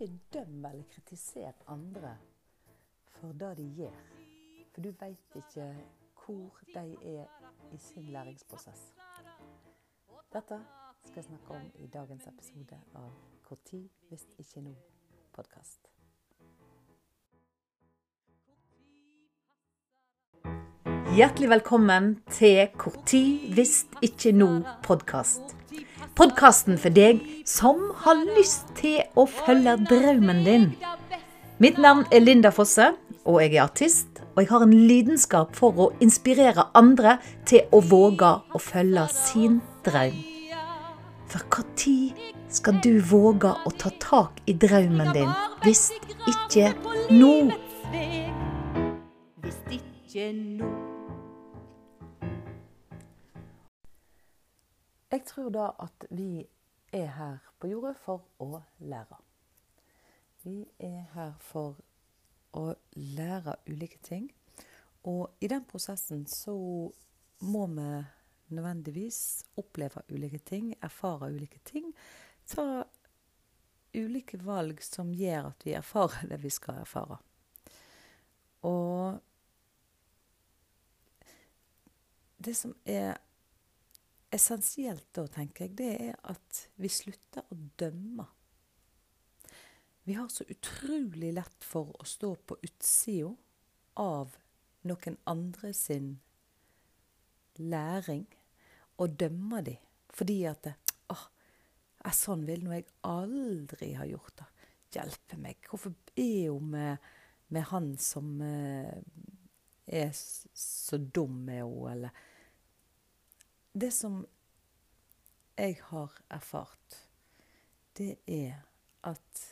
ikke døm eller kritiser andre for det de gjør. For du veit ikke hvor de er i sin læringsprosess. Dette skal jeg snakke om i dagens episode av tid hvis ikke nå-podkast. Hjertelig velkommen til tid hvis ikke nå-podkast. Podkasten for deg som har lyst til å følge drømmen din. Mitt navn er Linda Fosse, og jeg er artist. Og jeg har en lidenskap for å inspirere andre til å våge å følge sin drøm. For når skal du våge å ta tak i drømmen din, hvis ikke nå? Hvis ikke nå. Jeg tror da at vi er her på jordet for å lære. Vi er her for å lære ulike ting. Og i den prosessen så må vi nødvendigvis oppleve ulike ting, erfare ulike ting. Ta ulike valg som gjør at vi erfarer det vi skal erfare. Og det som er essensielt da, tenker jeg, det er at vi slutter å dømme. Vi har så utrolig lett for å stå på utsida av noen andre sin læring og dømme dem. fordi at det, jeg sånn vil nå jeg aldri ha gjort det. Hjelpe meg. Hvorfor er hun med, med han som eh, er så dum med henne, eller det som jeg har erfart, det er at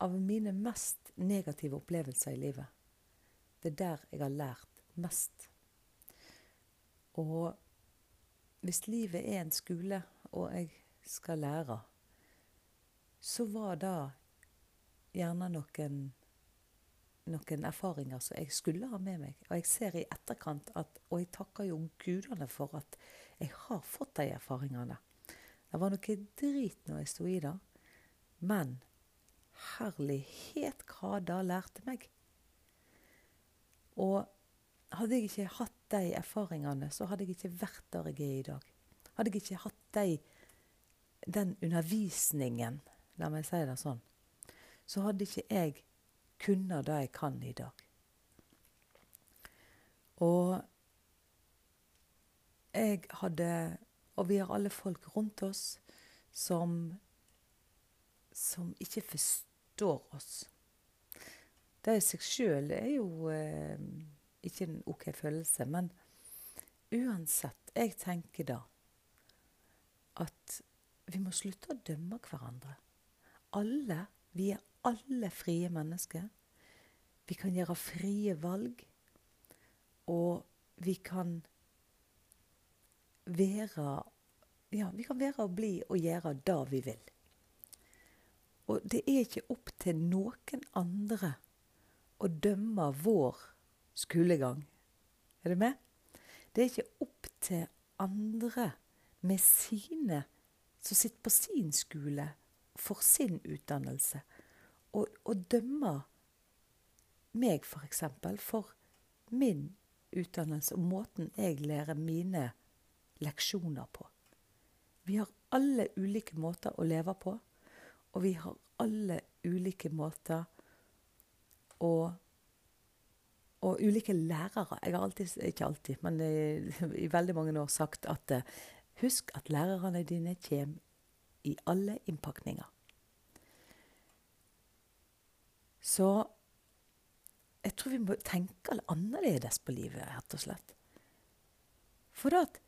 av mine mest negative opplevelser i livet, det er der jeg har lært mest. Og hvis livet er en skole, og jeg skal lære, så var det gjerne noen noen erfaringer som jeg skulle ha med meg. Og jeg ser i etterkant at Og jeg takker jo gudene for at jeg har fått de erfaringene. Det var noe drit når jeg sto i det. Men herlighet hva det lærte meg. Og hadde jeg ikke hatt de erfaringene, så hadde jeg ikke vært der jeg er i dag. Hadde jeg ikke hatt de, den undervisningen, la meg si det sånn, så hadde ikke jeg kunne det jeg kan i dag. Og jeg hadde Og vi har alle folk rundt oss som som ikke forstår oss. Det i seg sjøl er jo eh, ikke en OK følelse, men uansett, jeg tenker da at vi må slutte å dømme hverandre. Alle, vi er alle frie mennesker. Vi kan gjøre frie valg. Og vi kan være Ja, vi kan være og bli og gjøre det vi vil. Og det er ikke opp til noen andre å dømme vår skolegang. Er du med? Det er ikke opp til andre med sine som sitter på sin skole, for sin utdannelse, å, å dømme meg, f.eks., for, for min utdannelse og måten jeg lærer mine leksjoner på. Vi har alle ulike måter å leve på, og vi har alle ulike måter å og ulike lærere. Jeg har alltid, ikke alltid, men i veldig mange år sagt at eh, husk at lærerne dine kommer i alle innpakninger. Så jeg tror vi må tenke annerledes på livet, rett og slett. For at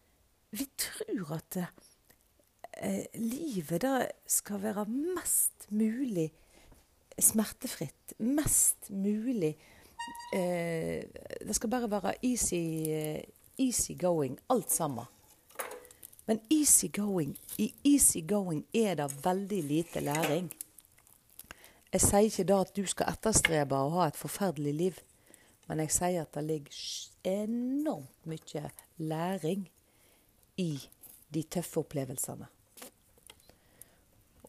vi tror at eh, livet da skal være mest mulig smertefritt. Mest mulig eh, Det skal bare være easy, eh, easy going, alt sammen. Men easy going, i easy going er det veldig lite læring. Jeg sier ikke da at du skal etterstrebe å ha et forferdelig liv, men jeg sier at det ligger enormt mye læring i de tøffe opplevelsene.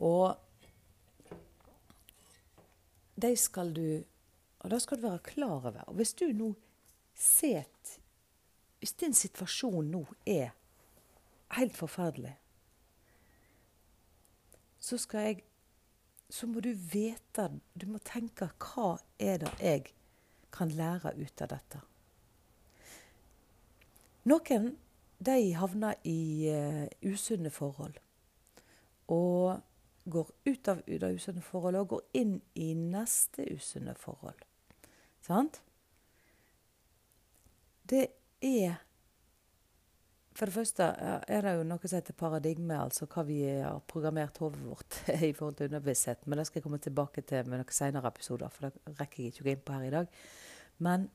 Og de skal du Og det skal du være klar over. Og hvis du nå sitter Hvis din situasjon nå er helt forferdelig, så skal jeg Så må du vite Du må tenke hva er det jeg kan lære ut av dette? Noen de havner i uh, usunne forhold. Og går ut av det usunne forholdet og går inn i neste usunne forhold. Sant? Det er For det første er det jo noe som heter paradigme, altså hva vi har programmert hodet vårt i forhold til underbevissthet. Men det skal jeg komme tilbake til med noen senere episoder, for det rekker jeg ikke å gå inn på her i dag. Men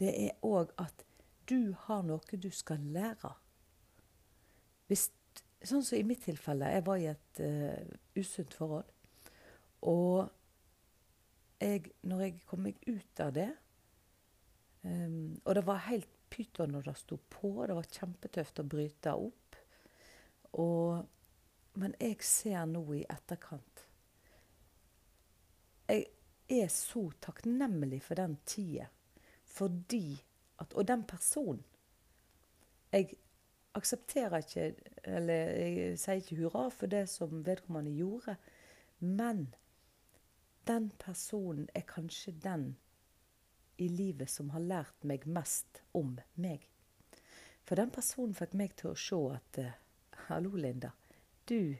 det er òg at du har noe du skal lære. Hvis Sånn som i mitt tilfelle. Jeg var i et uh, usunt forhold. Og jeg, når jeg kom meg ut av det um, Og det var helt pyton når det sto på. Det var kjempetøft å bryte opp. Og, men jeg ser nå i etterkant Jeg er så takknemlig for den tida. Fordi at Og den personen jeg aksepterer ikke Eller jeg sier ikke hurra for det som vedkommende gjorde. Men den personen er kanskje den i livet som har lært meg mest om meg. For den personen fikk meg til å se at uh, Hallo, Linda. Du,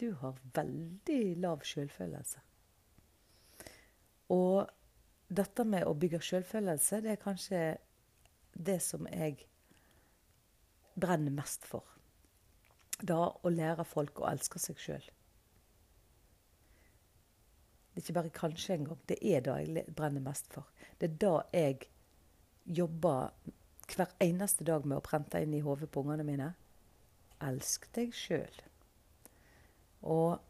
du har veldig lav selvfølelse. Og dette med å bygge selvfølelse, det er kanskje det som jeg brenner mest for. Da å lære folk å elske seg sjøl. Det er ikke bare kanskje engang. Det er det jeg brenner mest for. Det er da jeg jobber hver eneste dag med å prente inn i hodet på ungene mine. Elsk deg sjøl. Og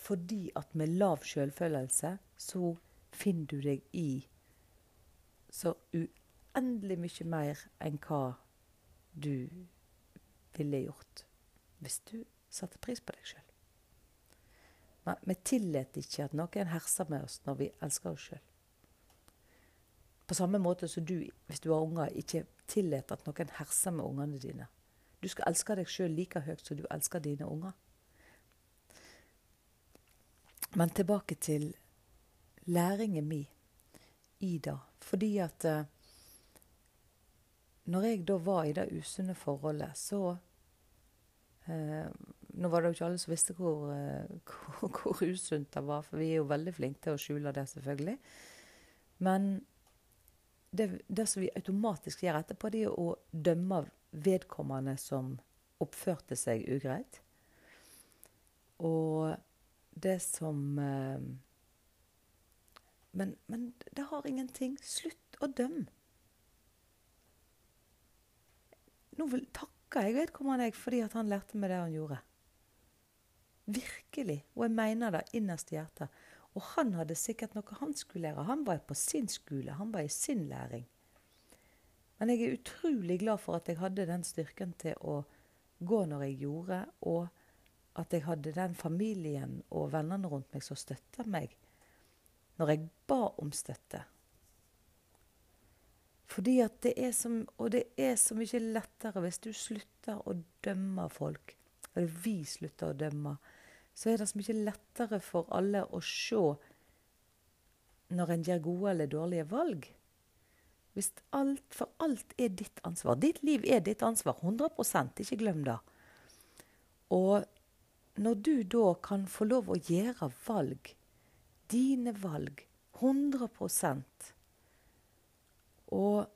fordi at med lav sjølfølelse så finner du deg i så uendelig mye mer enn hva du ville gjort hvis du satte pris på deg sjøl. Vi tillater ikke at noen herser med oss når vi elsker oss sjøl. På samme måte som du, hvis du har unger, ikke tillater at noen herser med ungene dine. Du skal elske deg sjøl like høyt som du elsker dine unger. Men tilbake til læringen min i det. Fordi at uh, når jeg da var i det usunne forholdet, så eh, Nå var det jo ikke alle som visste hvor, eh, hvor, hvor, usunt det var, for vi er jo veldig flinke til å skjule det, selvfølgelig. Men det, det som vi automatisk gjør etterpå, det er å dømme vedkommende som oppførte seg ugreit. Og det som eh, men, men det har ingenting. Slutt å dømme. Nå vil, takker jeg vedkommende jeg fordi han lærte meg det han gjorde. Virkelig. Og jeg mener det innerst i hjertet. Og han hadde sikkert noe han skulle lære. Han var på sin skole. Han var i sin læring. Men jeg er utrolig glad for at jeg hadde den styrken til å gå når jeg gjorde, og at jeg hadde den familien og vennene rundt meg som støtta meg når jeg ba om støtte. Fordi at det er som, Og det er så mye lettere hvis du slutter å dømme folk, eller vi slutter å dømme, så er det så mye lettere for alle å se når en gjør gode eller dårlige valg. Hvis alt, For alt er ditt ansvar. Ditt liv er ditt ansvar. 100 Ikke glem det. Og når du da kan få lov å gjøre valg, dine valg, 100% og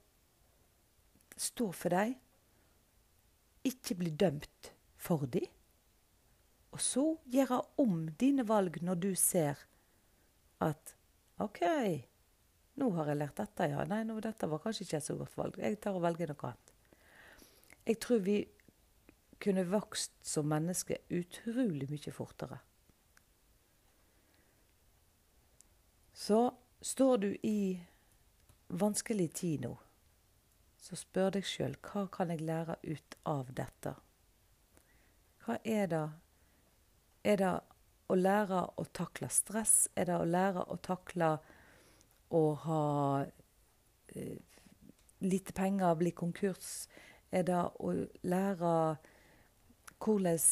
stå for dem. Ikke bli dømt for dem. Og så gjøre om dine valg når du ser at OK, nå har jeg lært dette, ja. Nei, nå, dette var kanskje ikke et så godt valg. Jeg tar og velger noe annet. Jeg tror vi kunne vokst som mennesker utrolig mye fortere. Så står du i vanskelig tid nå, så spør deg sjøl hva kan jeg lære ut av dette? Hva er det Er det å lære å takle stress? Er det å lære å takle å ha eh, lite penger, bli konkurs? Er det å lære hvordan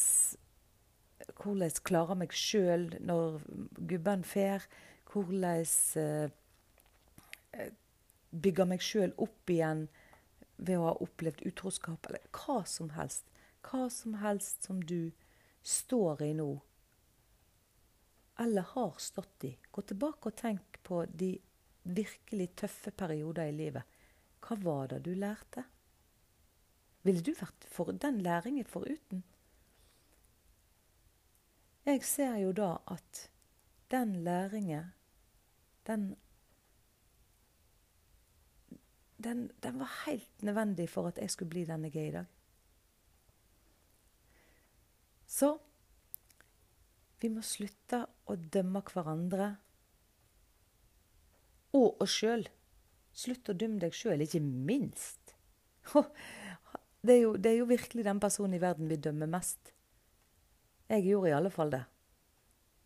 hvordan klarer meg sjøl når gubben fer? Hvordan eh, bygge meg sjøl opp igjen ved å ha opplevd utroskap? Eller hva som helst. Hva som helst som du står i nå, eller har stått i. Gå tilbake og tenk på de virkelig tøffe perioder i livet. Hva var det du lærte? Ville du vært for den læringen foruten? Jeg ser jo da at den læringen, den den, den, var helt nødvendig for at jeg skulle bli den jeg er i dag. Så vi må slutte å dømme hverandre og oss sjøl. Slutt å dømme deg sjøl, ikke minst. Det er, jo, det er, jo, virkelig den personen i verden vi dømmer mest. Jeg gjorde i alle fall det.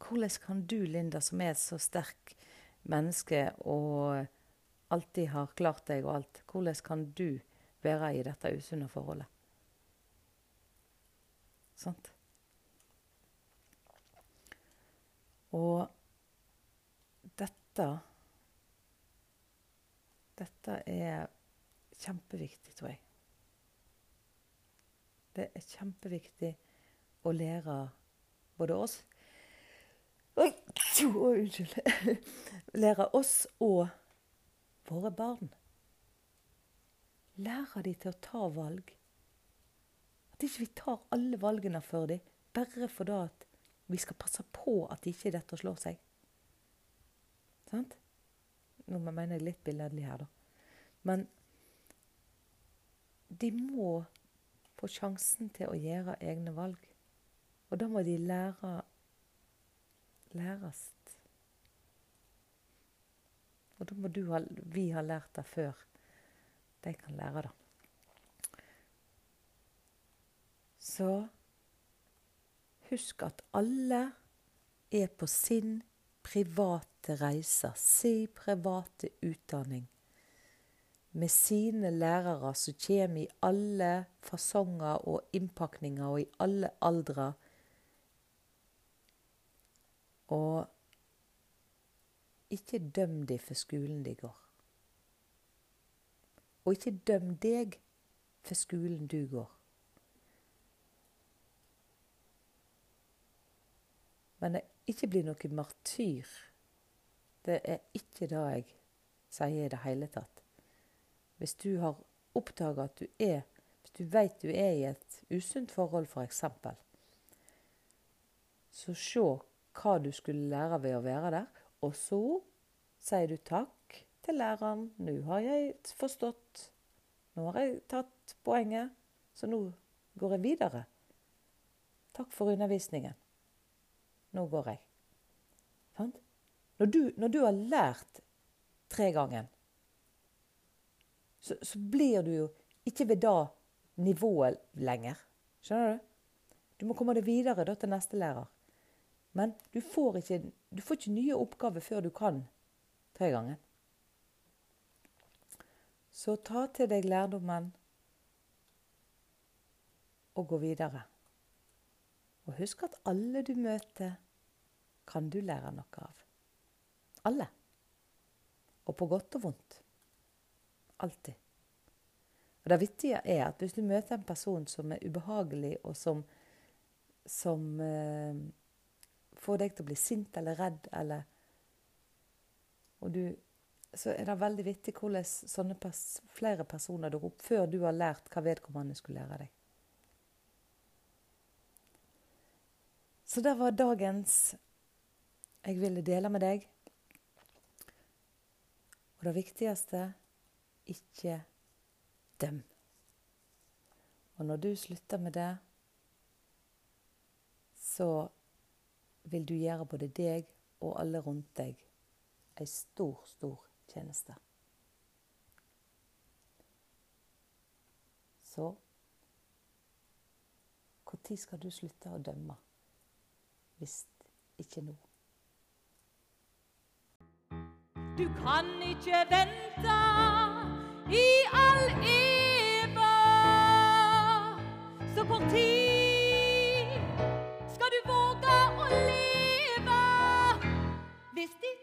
Hvordan kan du, Linda, som er så sterk menneske og alltid har klart deg og alt, hvordan kan du være i dette usunne forholdet? Sant? Og dette Dette er kjempeviktig, tror jeg. Det er kjempeviktig å lære både oss Oi, unnskyld. Lære oss og våre barn. Lære dem til å ta valg. At ikke vi tar alle valgene for dem bare fordi at vi skal passe på at de ikke dette slår seg. Sant? Nå mener jeg litt billedlig her, da. Men de må få sjansen til å gjøre egne valg. Og da må de lære læres. Og da må ha, vi ha lært det før de kan lære det. Så Husk at alle er på sin private reise, sin private utdanning. Med sine lærere som kommer i alle fasonger og innpakninger og i alle aldre. Og ikke døm dem for skolen de går. Og ikke døm deg for skolen du går. Men ikke bli noen martyr. Det er ikke det jeg sier i det hele tatt. Hvis du har oppdaga at du er Hvis du veit du er i et usunt forhold, f.eks., så se hva du skulle lære ved å være der. Og så sier du takk til læreren. 'Nå har jeg forstått. Nå har jeg tatt poenget. Så nå går jeg videre.' Takk for undervisningen. Nå går jeg. Når du, når du har lært tre ganger, så, så, blir du jo ikke ved da nivået lenger. Skjønner du? Du må komme deg videre da, til neste lærer. Men du får, ikke, du får ikke nye oppgaver før du kan tre ganger. Så ta til deg lærdommen og gå videre. Og husk at alle du møter, kan du lære noe av. Alle. Og på godt og vondt. Alltid. Og Det vittige er at hvis du møter en person som er ubehagelig, og som, som eh, får deg til å bli sint eller redd, eller du, Så er det veldig vittig hvordan pers flere personer dukker opp før du har lært hva vedkommende skulle lære deg. Så det var dagens jeg ville dele med deg. Og det viktigste ikke døm. Og når du slutter med det, så vil du gjøre både deg og alle rundt deg ei stor, stor tjeneste. Så når skal du slutte å dømme? Hvis ikke nå. Du kan ikke vente i all evig. Så kort tid skal du våge å leve hvis de